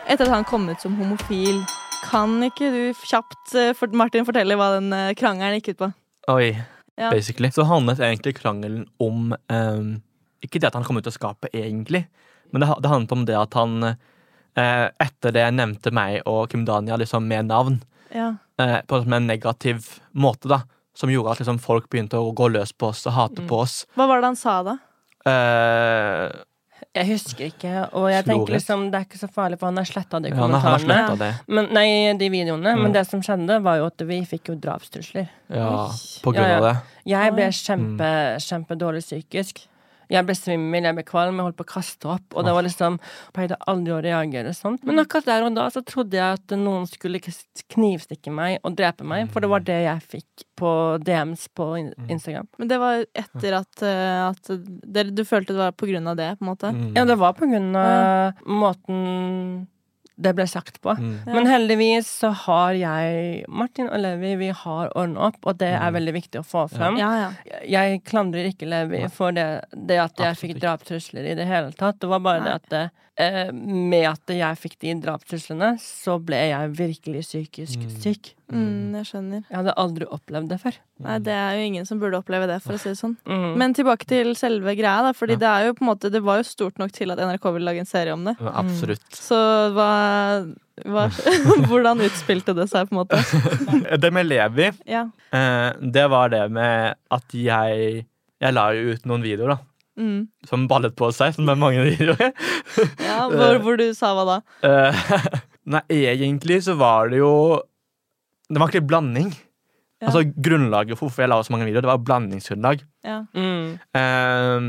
S1: etter at han kom ut som homofil. Kan ikke du kjapt, eh, Martin, fortelle hva den eh, krangelen gikk ut på?
S4: Oi,
S1: Ja.
S4: basically. Så handlet egentlig krangelen om um, Ikke det at han kom ut av skapet, egentlig, men det, det handlet om det at han uh, Etter det nevnte meg og Kim Dania liksom med navn,
S1: Ja.
S4: uh, på en negativ måte, da, som gjorde at liksom folk begynte å gå løs på oss og hate
S2: Mm.
S4: på oss.
S1: Hva var det han sa, da?
S4: Eh,
S2: Jeg husker ikke, og jeg tenker liksom det er ikke så farlig, for han har sletta de kommentarene. Men, nei, de videoene.
S4: Mm.
S2: Men det som skjedde, var jo at vi fikk jo drapstrusler.
S4: ja, på grunn av det.
S2: Jeg ble kjempe, kjempedårlig psykisk. Jeg ble svimmel, jeg ble kvalm, jeg holdt på å kaste opp. Og det var liksom pleide aldri å reagere sånt. Men akkurat der og da så trodde jeg at noen skulle knivstikke meg og drepe meg, for det var det jeg fikk på DMs på Instagram.
S1: Men det var etter at, eh, at det, du følte det var på grunn av det, på en måte?
S4: Mm.
S2: Ja, det var på grunn av måten det ble sagt på.
S4: Mm.
S2: Men heldigvis så har jeg, Martin og Levi, vi har ordna opp, og det er
S4: Mm.
S2: veldig viktig å få frem.
S1: Ja, ja.
S2: Jeg klandrer ikke Levi for det, det at jeg
S4: Absolutt
S2: fikk drapstrusler i det hele tatt. Det var bare
S1: Nei.
S2: det at det, eh, med at jeg fikk de drapstruslene, så ble jeg virkelig psykisk
S4: Mm.
S2: syk.
S1: Mm, jeg skjønner.
S2: Jeg hadde aldri opplevd det før.
S1: Nei, det er jo ingen som burde oppleve det, for å si det sånn.
S2: Mm.
S1: Men tilbake til selve greia, da. Fordi
S4: Ja.
S1: det er jo på en måte Det var jo stort nok til at NRK ville lage en serie om det.
S4: Ja, Absolutt.
S1: Så hva, hva Hvordan utspilte det seg, på en måte?
S4: Det med Levi,
S1: Ja.
S4: eh, det var det med at jeg Jeg la jo ut noen videoer, da.
S1: Mm.
S4: Som ballet på seg, som er mange videoer.
S1: ja hvor, hvor du sa hva da?
S4: Eh, nei, egentlig så var det jo Det var egentlig blanding.
S1: Ja.
S4: Altså Grunnlaget for hvorfor jeg la ut så mange videoer, det var blandingsgrunnlag.
S1: Ja.
S2: Mm.
S4: Um,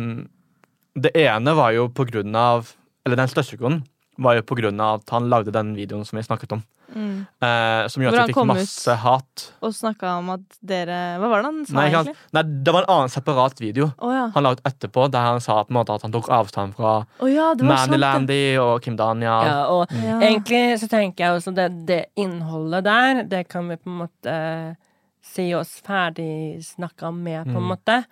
S4: det ene var jo på grunn av Eller den største grunnen var jo på grunn av at han lagde den videoen som vi snakket om.
S1: Mm.
S4: eh, som
S1: gjør
S4: gjorde at vi fikk masse hat.
S1: Og snakka om at dere Hva var det han sa,
S4: Nei,
S1: egentlig?
S4: nei, det var en annen separat video
S1: oh, ja.
S4: han la ut etterpå, der han sa på en måte at han tok avstand fra
S1: oh, ja.
S4: Manilandy og Kim Daniel.
S2: Ja, og
S1: Ja.
S2: egentlig så tenker jeg også det, det innholdet der, det kan vi på en måte si oss ferdig snakka med, på en
S4: Mm.
S2: måte.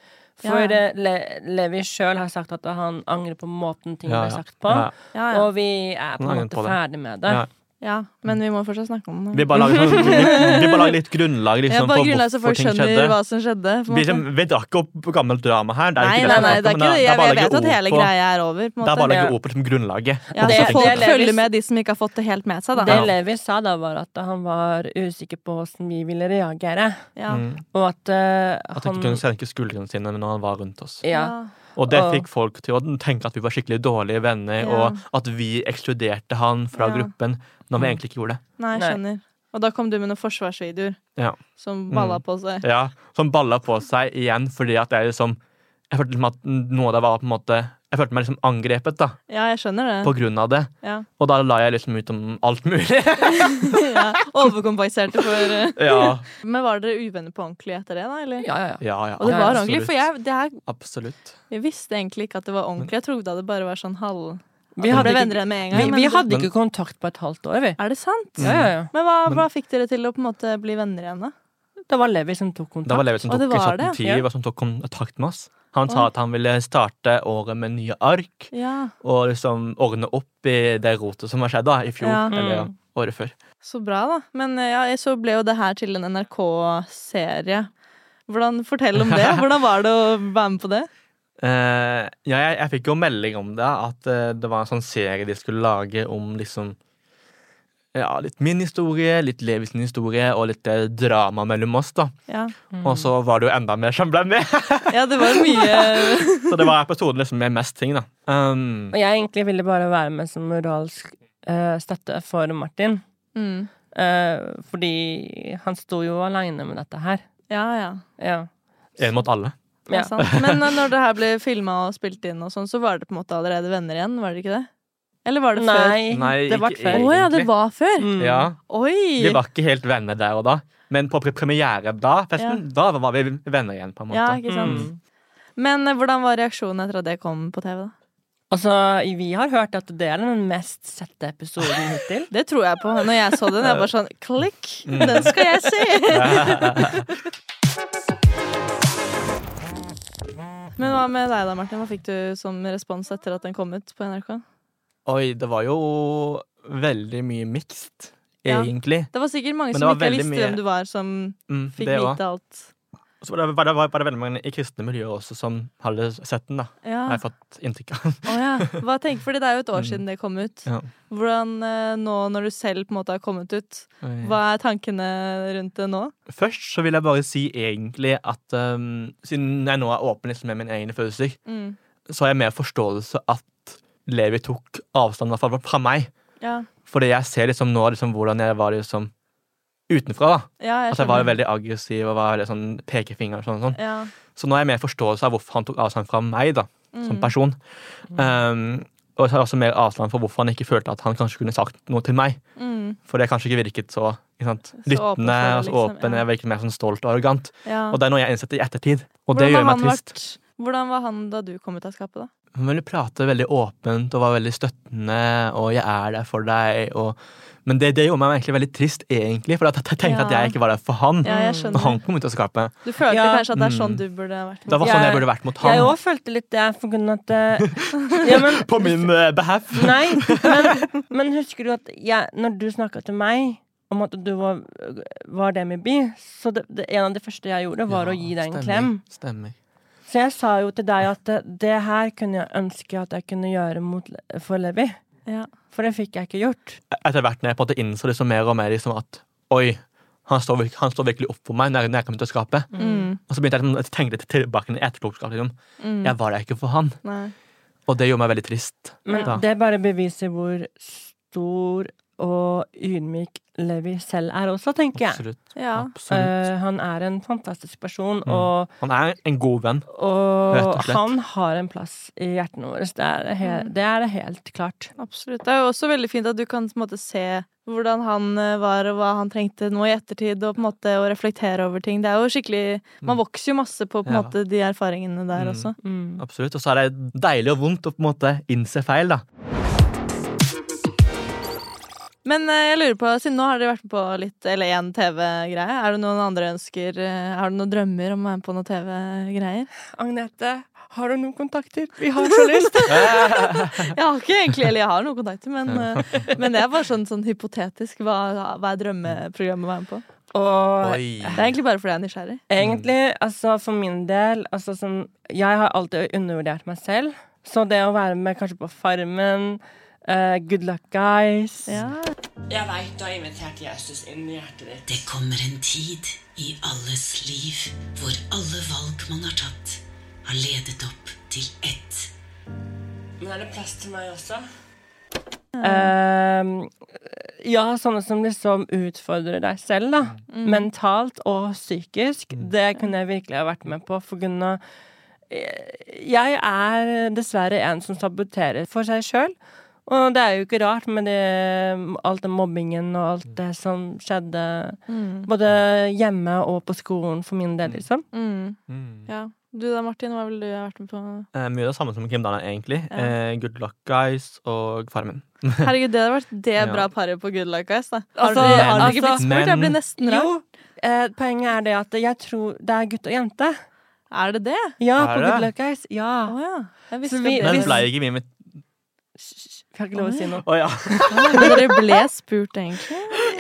S2: For
S1: Ja,
S2: eh, Le Levi sjøl har sagt at han angrer på måten ting
S4: Ja,
S2: ble
S4: ja.
S2: sagt på.
S4: Ja.
S1: Ja, ja.
S2: Og vi er på en måte
S4: på
S2: ferdig med det.
S4: Ja.
S1: Men vi må fortsatt snakke om det.
S4: Vi bare lager, sånn, vi, vi bare lager litt grunnlag liksom,
S1: ja, bare grunnlag så folk skjønner hva som skjedde.
S4: Vi, vi drar ikke opp gammelt drama her. Det er
S1: Nei,
S4: ikke
S1: nei,
S4: det
S1: nei,
S4: jeg
S1: det er ikke det. Jeg, jeg vet at hele greia er over.
S4: Det er bare å legge
S2: opp
S4: ord på grunnlaget.
S1: Ja,
S2: Det-
S1: så folk
S2: det
S1: følger med, de som ikke har fått det helt med seg. Da.
S2: Det Levi sa da, var at han var usikker på hvordan vi ville reagere.
S1: Ja.
S4: Mm.
S2: Og at han
S4: At han
S2: han
S4: ikke kunne senke skuldrene sine når han var rundt oss.
S2: Ja.
S4: Og det
S2: Og-
S4: fikk folk til å tenke at vi var skikkelig dårlige venner,
S1: Ja.
S4: og at vi ekskluderte han fra
S1: Ja.
S4: gruppen, når vi egentlig ikke gjorde det.
S1: Nei, jeg skjønner. Og da kom du med noen forsvarsvideoer
S4: Ja.
S1: som balla
S4: Mm.
S1: på seg.
S4: Ja, Som balla på seg igjen, fordi at det er liksom Jeg følte liksom at noe av det var på en måte Jeg følte meg liksom angrepet da,
S1: Ja, jeg skjønner det.
S4: på grunn av det.
S1: Ja.
S4: Og da la jeg liksom ut om alt mulig.
S1: ja. Overkompenserte for eh.
S4: ja,
S1: Men var dere uvenner på ordentlig etter det, da? Eller?
S2: Ja, ja, ja.
S4: ja, ja
S1: Og det var ordentlig, for jeg, det her,
S4: Absolutt.
S1: jeg visste egentlig ikke at det var ordentlig. Jeg trodde det bare var sånn halv...
S2: Vi hadde ikke-
S1: venner med en
S2: Vi,
S1: gang.
S2: vi
S1: men-
S2: hadde ikke kontakt på et halvt år, vi.
S1: Er det sant?
S2: Ja, ja, ja.
S1: Men hva,
S4: Men-
S1: hva fikk dere til å på en måte bli venner igjen, da?
S2: Det var Levi som tok kontakt.
S4: Det var Levi som
S1: Og
S4: tok
S1: det var det?
S4: Tid, ja. som tok kontakt med oss. Han sa at han ville starte året med nye ark,
S1: Ja,
S4: og liksom ordne opp i det rotet som har skjedd da, i fjor,
S1: Ja.
S4: eller
S2: Mm.
S4: året før.
S1: så bra, da. Men eh, ja, så ble jo det her til en NRK-serie. Hvordan, Fortell om det. Hvordan var det å være med på det?
S4: Uh, ja, jeg, jeg fikk jo melding om det, at uh, det var en sånn serie de skulle lage om liksom ja, litt min historie, litt Levi sin historie og litt eh, drama mellom oss. da
S1: Ja,
S4: Og så var det jo enda mer som ble med!
S1: ja det var mye
S4: så det var episoden liksom med mest ting. da um,
S2: Og jeg egentlig ville bare være med som moralsk uh, støtte for Martin.
S1: mm.
S2: Uh, fordi han sto jo aleine med dette her.
S1: Ja, ja.
S2: Ja.
S4: En mot alle.
S2: Ja.
S1: sant. Men eh, når det her ble filma og spilt inn, og sånn, så var det på en måte allerede venner igjen? Var det ikke det? Eller var det før?
S2: Nei,
S4: Nei,
S2: det var
S4: ikke
S2: før.
S1: Å ja, det var før?
S2: Mm.
S4: Ja,
S1: Oi!
S4: Vi var ikke helt venner der og da. Men på premiere da, festen, da var vi venner igjen. på en måte
S1: Ja, ikke sant.
S2: Mm.
S1: Men eh, hvordan var reaksjonen etter at det kom på TV? da?
S2: Altså, vi har hørt at det er den mest sette episoden hittil.
S1: Det tror jeg på. Når jeg så den, jeg bare sånn Klikk!
S4: Mm.
S1: Den skal jeg se! Men hva med deg da, Martin? Hva fikk du som respons etter at den kom ut på NRK?
S4: Oi, det var jo veldig mye mixed,
S1: Ja.
S4: egentlig.
S1: Det var sikkert mange som ikke visste
S4: mye-
S1: hvem du var, som
S4: Mm,
S1: fikk vite alt.
S4: Så var det, var, det, var det veldig mange i kristne miljøer også som hadde sett den. da
S1: Ja.
S4: Har jeg fått inntrykk av.
S1: Oh, ja. Hva tenker, fordi det er jo et år
S4: Mm.
S1: siden det kom ut.
S4: Ja.
S1: Hvordan eh, nå, når du selv på en måte har kommet ut, hva er tankene rundt det nå?
S4: Først så vil jeg bare si egentlig at um, siden jeg nå er åpen liksom med mine egne følelser,
S1: Mm.
S4: så har jeg mer forståelse at Levi tok avstand fall fra meg.
S1: Ja.
S4: Fordi jeg ser liksom nå liksom hvordan jeg var liksom utenfra. da
S1: ja, jeg
S4: At jeg var
S1: jo
S4: veldig aggressiv og var veldig sånn pekefinger. og sånn, sånn.
S1: Ja.
S4: Så nå har jeg mer forståelse av hvorfor han tok avstand fra meg da som
S1: Mm.
S4: person. Um, og så har jeg også mer avstand for hvorfor han ikke følte at han kanskje kunne sagt noe til meg.
S1: Mm.
S4: For det har kanskje ikke virket så sant,
S1: Så åpen
S4: lyttende
S1: for det,
S4: og
S1: liksom,
S4: åpen. Jeg virket mer sånn stolt og arrogant. Og det er noe jeg innsett i ettertid. Og det gjør meg trist.
S1: vært- Hvordan var han da du kom ut av skapet, da?
S4: Hun ville prate veldig åpent og var veldig støttende, og 'jeg er der for deg'. Og... Men det, det gjorde meg egentlig veldig trist, egentlig, for at jeg tenkte at jeg ikke var der for han.
S1: Ja, jeg
S4: Når han kom ut av skapet.
S1: Du følte
S2: Ja.
S1: kanskje at det er sånn
S4: Mm.
S1: du burde vært?
S4: mot Det var sånn jeg burde vært mot
S2: Jeg
S4: han.
S2: òg følte litt det, for grunn av at eh, ja, men,
S4: På min uh, behalf.
S2: Nei, men, men husker du at jeg, når du snakka til meg om at du var, var dem i by, så det, det, en av de første jeg gjorde, var
S4: Ja,
S2: å gi deg en
S4: stemmer,
S2: klem.
S4: Stemmer.
S2: Så jeg sa jo til deg at det, det her kunne jeg ønske at jeg kunne gjøre mot, for Levi.
S1: Ja.
S2: For det fikk jeg ikke gjort.
S4: Etter hvert når jeg på en måte innså liksom mer og mer liksom at oi, han står, virk- han står virkelig opp for meg når, når jeg kommer til å skape.
S1: Mm.
S4: Og så begynte jeg liksom, å tenke litt tilbake til etterpåklokskap. Liksom.
S1: Mm.
S4: Jeg var der ikke for han.
S1: Nei.
S4: Og det gjorde meg veldig trist.
S2: Men
S4: da.
S2: det bare beviser hvor stor og ydmyk Levi selv er også, tenker jeg.
S4: Absolutt.
S1: Ja.
S4: Absolutt.
S2: Uh, han er en fantastisk person,
S4: Mm.
S2: og,
S4: Han er en god venn. Rett
S2: og
S4: og slett.
S2: han har en plass i hjertene våre. Det er, helt,
S1: Mm.
S2: det er helt klart.
S1: Absolutt. Det er jo også veldig fint at du kan på en måte, se hvordan han eh, var, og hva han trengte nå i ettertid, og på en måte å reflektere over ting. Det er jo skikkelig Man vokser jo masse på, på
S4: Ja.
S1: måte, de erfaringene der
S4: Mm.
S1: også.
S2: Mm.
S4: Absolutt. Og så er det deilig og vondt å på en måte innse feil, da.
S1: Men eh, jeg lurer på, siden nå har dere vært med på litt, eller én TV-greie, er det noen andre ønsker eh, Har du noen drømmer om å være med på noen TV-greier?
S2: Agnete, Har du noen kontakter? Vi har så lyst!
S1: Jeg har ikke egentlig, eller jeg har noen kontakter, men, eh, men det er bare sånn, sånn hypotetisk. Hva, hva er drømmeprogrammet å være med på?
S2: Og
S4: Oi.
S1: Det er egentlig bare fordi jeg er nysgjerrig.
S2: egentlig, altså for min del altså sånn, Jeg har alltid undervurdert meg selv. Så det å være med kanskje på Farmen, uh, Good Luck Guys
S1: Ja.
S2: Jeg veit du har invitert Jesus inn i hjertet ditt.
S6: Det kommer en tid i alles liv hvor alle valg man har tatt, har ledet opp til ett.
S2: Men er det plass til meg også? Ehm, ja, sånne som liksom utfordrer deg selv, da. Mentalt og psykisk. Det kunne jeg virkelig ha vært med på. For kunne Jeg er dessverre en som saboterer for seg sjøl. Og det er jo ikke rart med det, alt den mobbingen og alt det som skjedde
S1: Mm.
S2: både hjemme og på skolen, for min del, liksom.
S1: Mm.
S4: Mm.
S1: Ja. Du da, Martin, hva ville du ha vært med på?
S4: Eh, mye av det samme som Kim Dana, egentlig.
S1: Ja.
S4: Eh, Good Luck Guys og Farmen.
S1: Herregud, det hadde vært det
S4: Ja.
S1: bra paret på Good Luck Guys, da. Har
S2: Altså,
S1: har du,
S2: altså,
S1: ikke blitt spurt? Jeg blir nesten rar.
S2: Jo, eh, poenget er det at jeg tror det er gutt og jente.
S1: Er det det?
S2: Ja,
S4: Er
S2: på
S4: det?
S2: Good Luck Guys. Ja.
S1: Oh, ja.
S2: Så vi-
S4: Men ble ikke vi med
S2: Vi har ikke lov å si noe.
S4: Oh, ja.
S1: Men dere ble spurt, egentlig?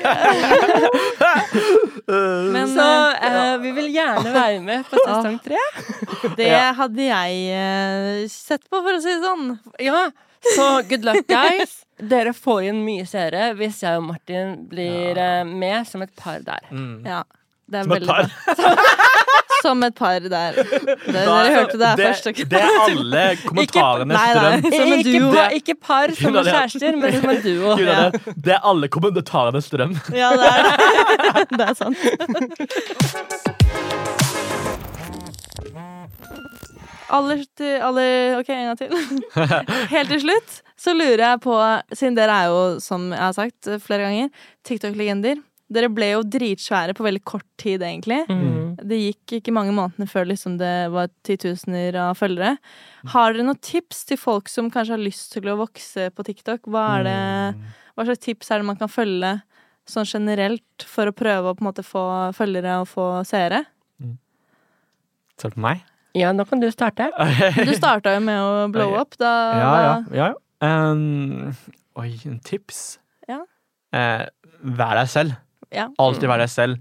S1: Men
S2: Så
S1: eh,
S2: eh, vi vil gjerne være med på sesong tre.
S1: det hadde jeg eh, sett på, for å si det sånn.
S2: Ja, så good luck, guys. Dere får inn mye seere hvis jeg og Martin blir eh, med som et par der.
S4: Mm.
S1: Ja. Det er
S4: Som et
S1: veldig
S4: par.
S1: bra. Som et par der. Det, dere hørte det her
S4: det,
S1: først. ok?
S4: det er alle kommentarene
S1: Nei, nei.
S4: strøm.
S1: Som en
S2: ikke,
S1: duo.
S2: par, ikke par som
S4: er-
S2: kjærester, men som en duo.
S4: Gud, det, er- det er alle kommentarene strøm.
S1: Ja, det er det. Det er sant. Aller aller, OK, en gang til. Helt til slutt så lurer jeg på, siden dere er jo, som jeg har sagt flere ganger, TikTok-legender. Dere ble jo dritsvære på veldig kort tid, egentlig.
S2: Mm.
S1: Det gikk ikke mange månedene før liksom det var titusener av følgere. Har dere noen tips til folk som kanskje har lyst til å vokse på TikTok? Hva, er det, hva slags tips er det man kan følge sånn generelt for å prøve å på en måte få følgere og få seere?
S4: Ser du på meg?
S2: Ja, nå kan du starte.
S1: Du starta jo med å blow up. Da,
S4: Ja, ja. ja, ja. Um, oi, en tips?
S1: Ja.
S4: Eh, vær deg selv.
S1: Ja.
S4: Alltid vær deg selv.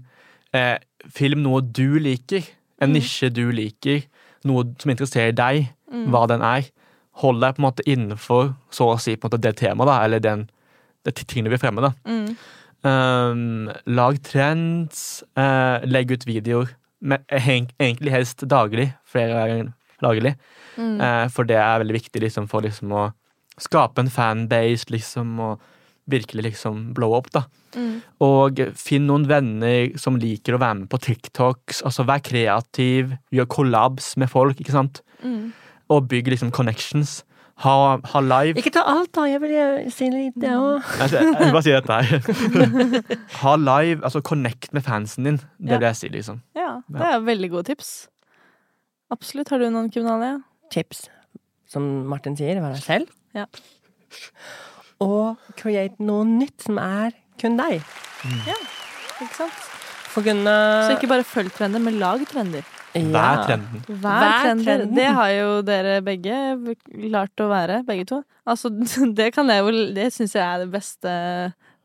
S4: Eh, film noe du liker. En
S1: Mm.
S4: nisje du liker. Noe som interesserer deg,
S1: Mm.
S4: hva den er. Hold deg på en måte innenfor så å si på en måte det temaet, da, eller den, det tingene vi fremmer. da.
S1: Mm.
S4: Um, lag trends. eh, legg ut videoer. Men egentlig helst daglig. Flere ganger daglig.
S1: Mm.
S4: Eh, for det er veldig viktig liksom, for liksom, å skape en fanbase, liksom, og virkelig liksom blow up, da.
S1: Mm.
S4: Og finn noen venner som liker å være med på TikToks. Altså, vær kreativ, gjør collabs med folk, ikke sant?
S1: Mm.
S4: Og bygg liksom connections. Ha, ha live.
S2: Ikke ta alt, da. Jeg vil si litt, det òg.
S4: Altså, jeg vil bare si dette her. ha live, altså connect med fansen din. Det
S1: Ja.
S4: vil jeg si, liksom.
S1: Ja, det er veldig gode tips. Absolutt. Har du noen kriminalia?
S2: Tips. Som Martin sier, være deg selv.
S1: Ja.
S2: Og create noe nytt som er kun deg.
S1: Ja, ikke sant?
S2: For kunne
S1: Så ikke bare følg trender, men lag trender.
S4: Vær trenden.
S1: Vær,
S2: Vær trenden.
S1: Det har jo dere begge klart å være, begge to. Altså, det kan jeg jo Det syns jeg er det beste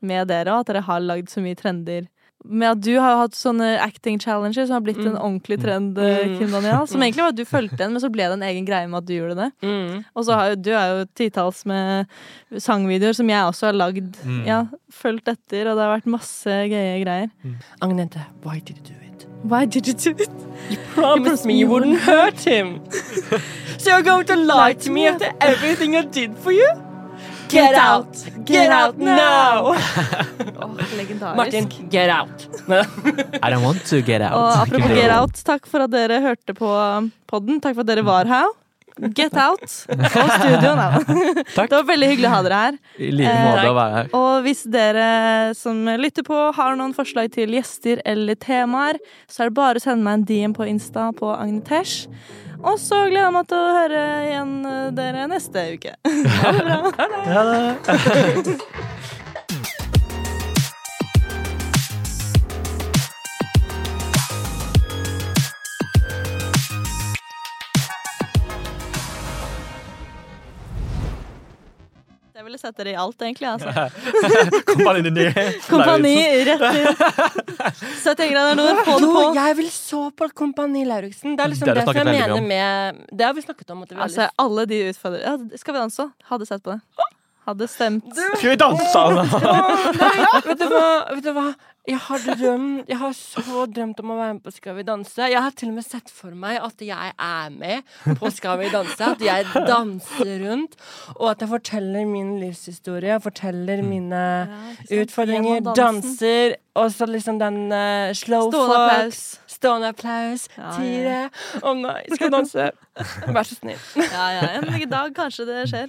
S1: med dere òg, at dere har lagd så mye trender. Med at du har hatt sånne acting challenges som har blitt en ordentlig trend, eh,
S2: Mm.
S1: Kim Daniel. Som egentlig var at du fulgte en, men så ble det en egen greie med at du gjorde det.
S2: Mm.
S1: Og så har jo du er jo titalls med sangvideoer som jeg også har lagd.
S2: Mm.
S1: Ja, fulgt etter, og det har vært masse gøye greier.
S2: Agnete, why did you do it?
S1: Why did you do it?
S2: You promised me you wouldn't hurt him. so you're going to lie to me after everything I did for you? Get out! Get out now!
S1: Legendarisk.
S2: Martin, get out.
S4: I don't want to get out.
S1: Og apropos Get Out, takk for at dere hørte på podden. Takk for at dere var her. Get Out på studio nå. Det var veldig hyggelig å ha dere her.
S4: I like måte å være her.
S1: Og hvis dere som lytter på har noen forslag til gjester eller temaer, så er det bare å sende meg en DM på Insta på Agnetesh. Og så gleder jeg meg til å høre igjen eh, dere neste uke. Ha det bra.
S4: Ha det.
S1: ville sette det i alt, egentlig. Altså.
S4: Kompani Dini.
S1: Kompani rett inn. 70 grader nord, få det
S2: Jo,
S1: på.
S2: jeg vil så på Kompani Lauritzen. Det er liksom
S4: Det
S2: det, som jeg mener med Det har vi snakket om.
S1: Altså, alle de utfordringene ja, Skal vi danse òg? Hadde sett på det. Hadde stemt.
S4: Skal vi danse?
S2: Nei, vet du hva? Vet du hva? Jeg har drømt Jeg har så drømt om å være med på Skal vi danse. Jeg har til og med sett for meg at jeg er med på Skal vi danse. At jeg danser rundt, og at jeg forteller min livshistorie. Forteller mine utfordringer. Danser. Og så liksom den uh, slow
S1: Stående
S2: fuck.
S1: applaus.
S2: Stående applaus.
S1: Ja,
S2: Tire. Å nei, skal vi danse? Vær så snill.
S1: Ja, ja. En dag kanskje det skjer.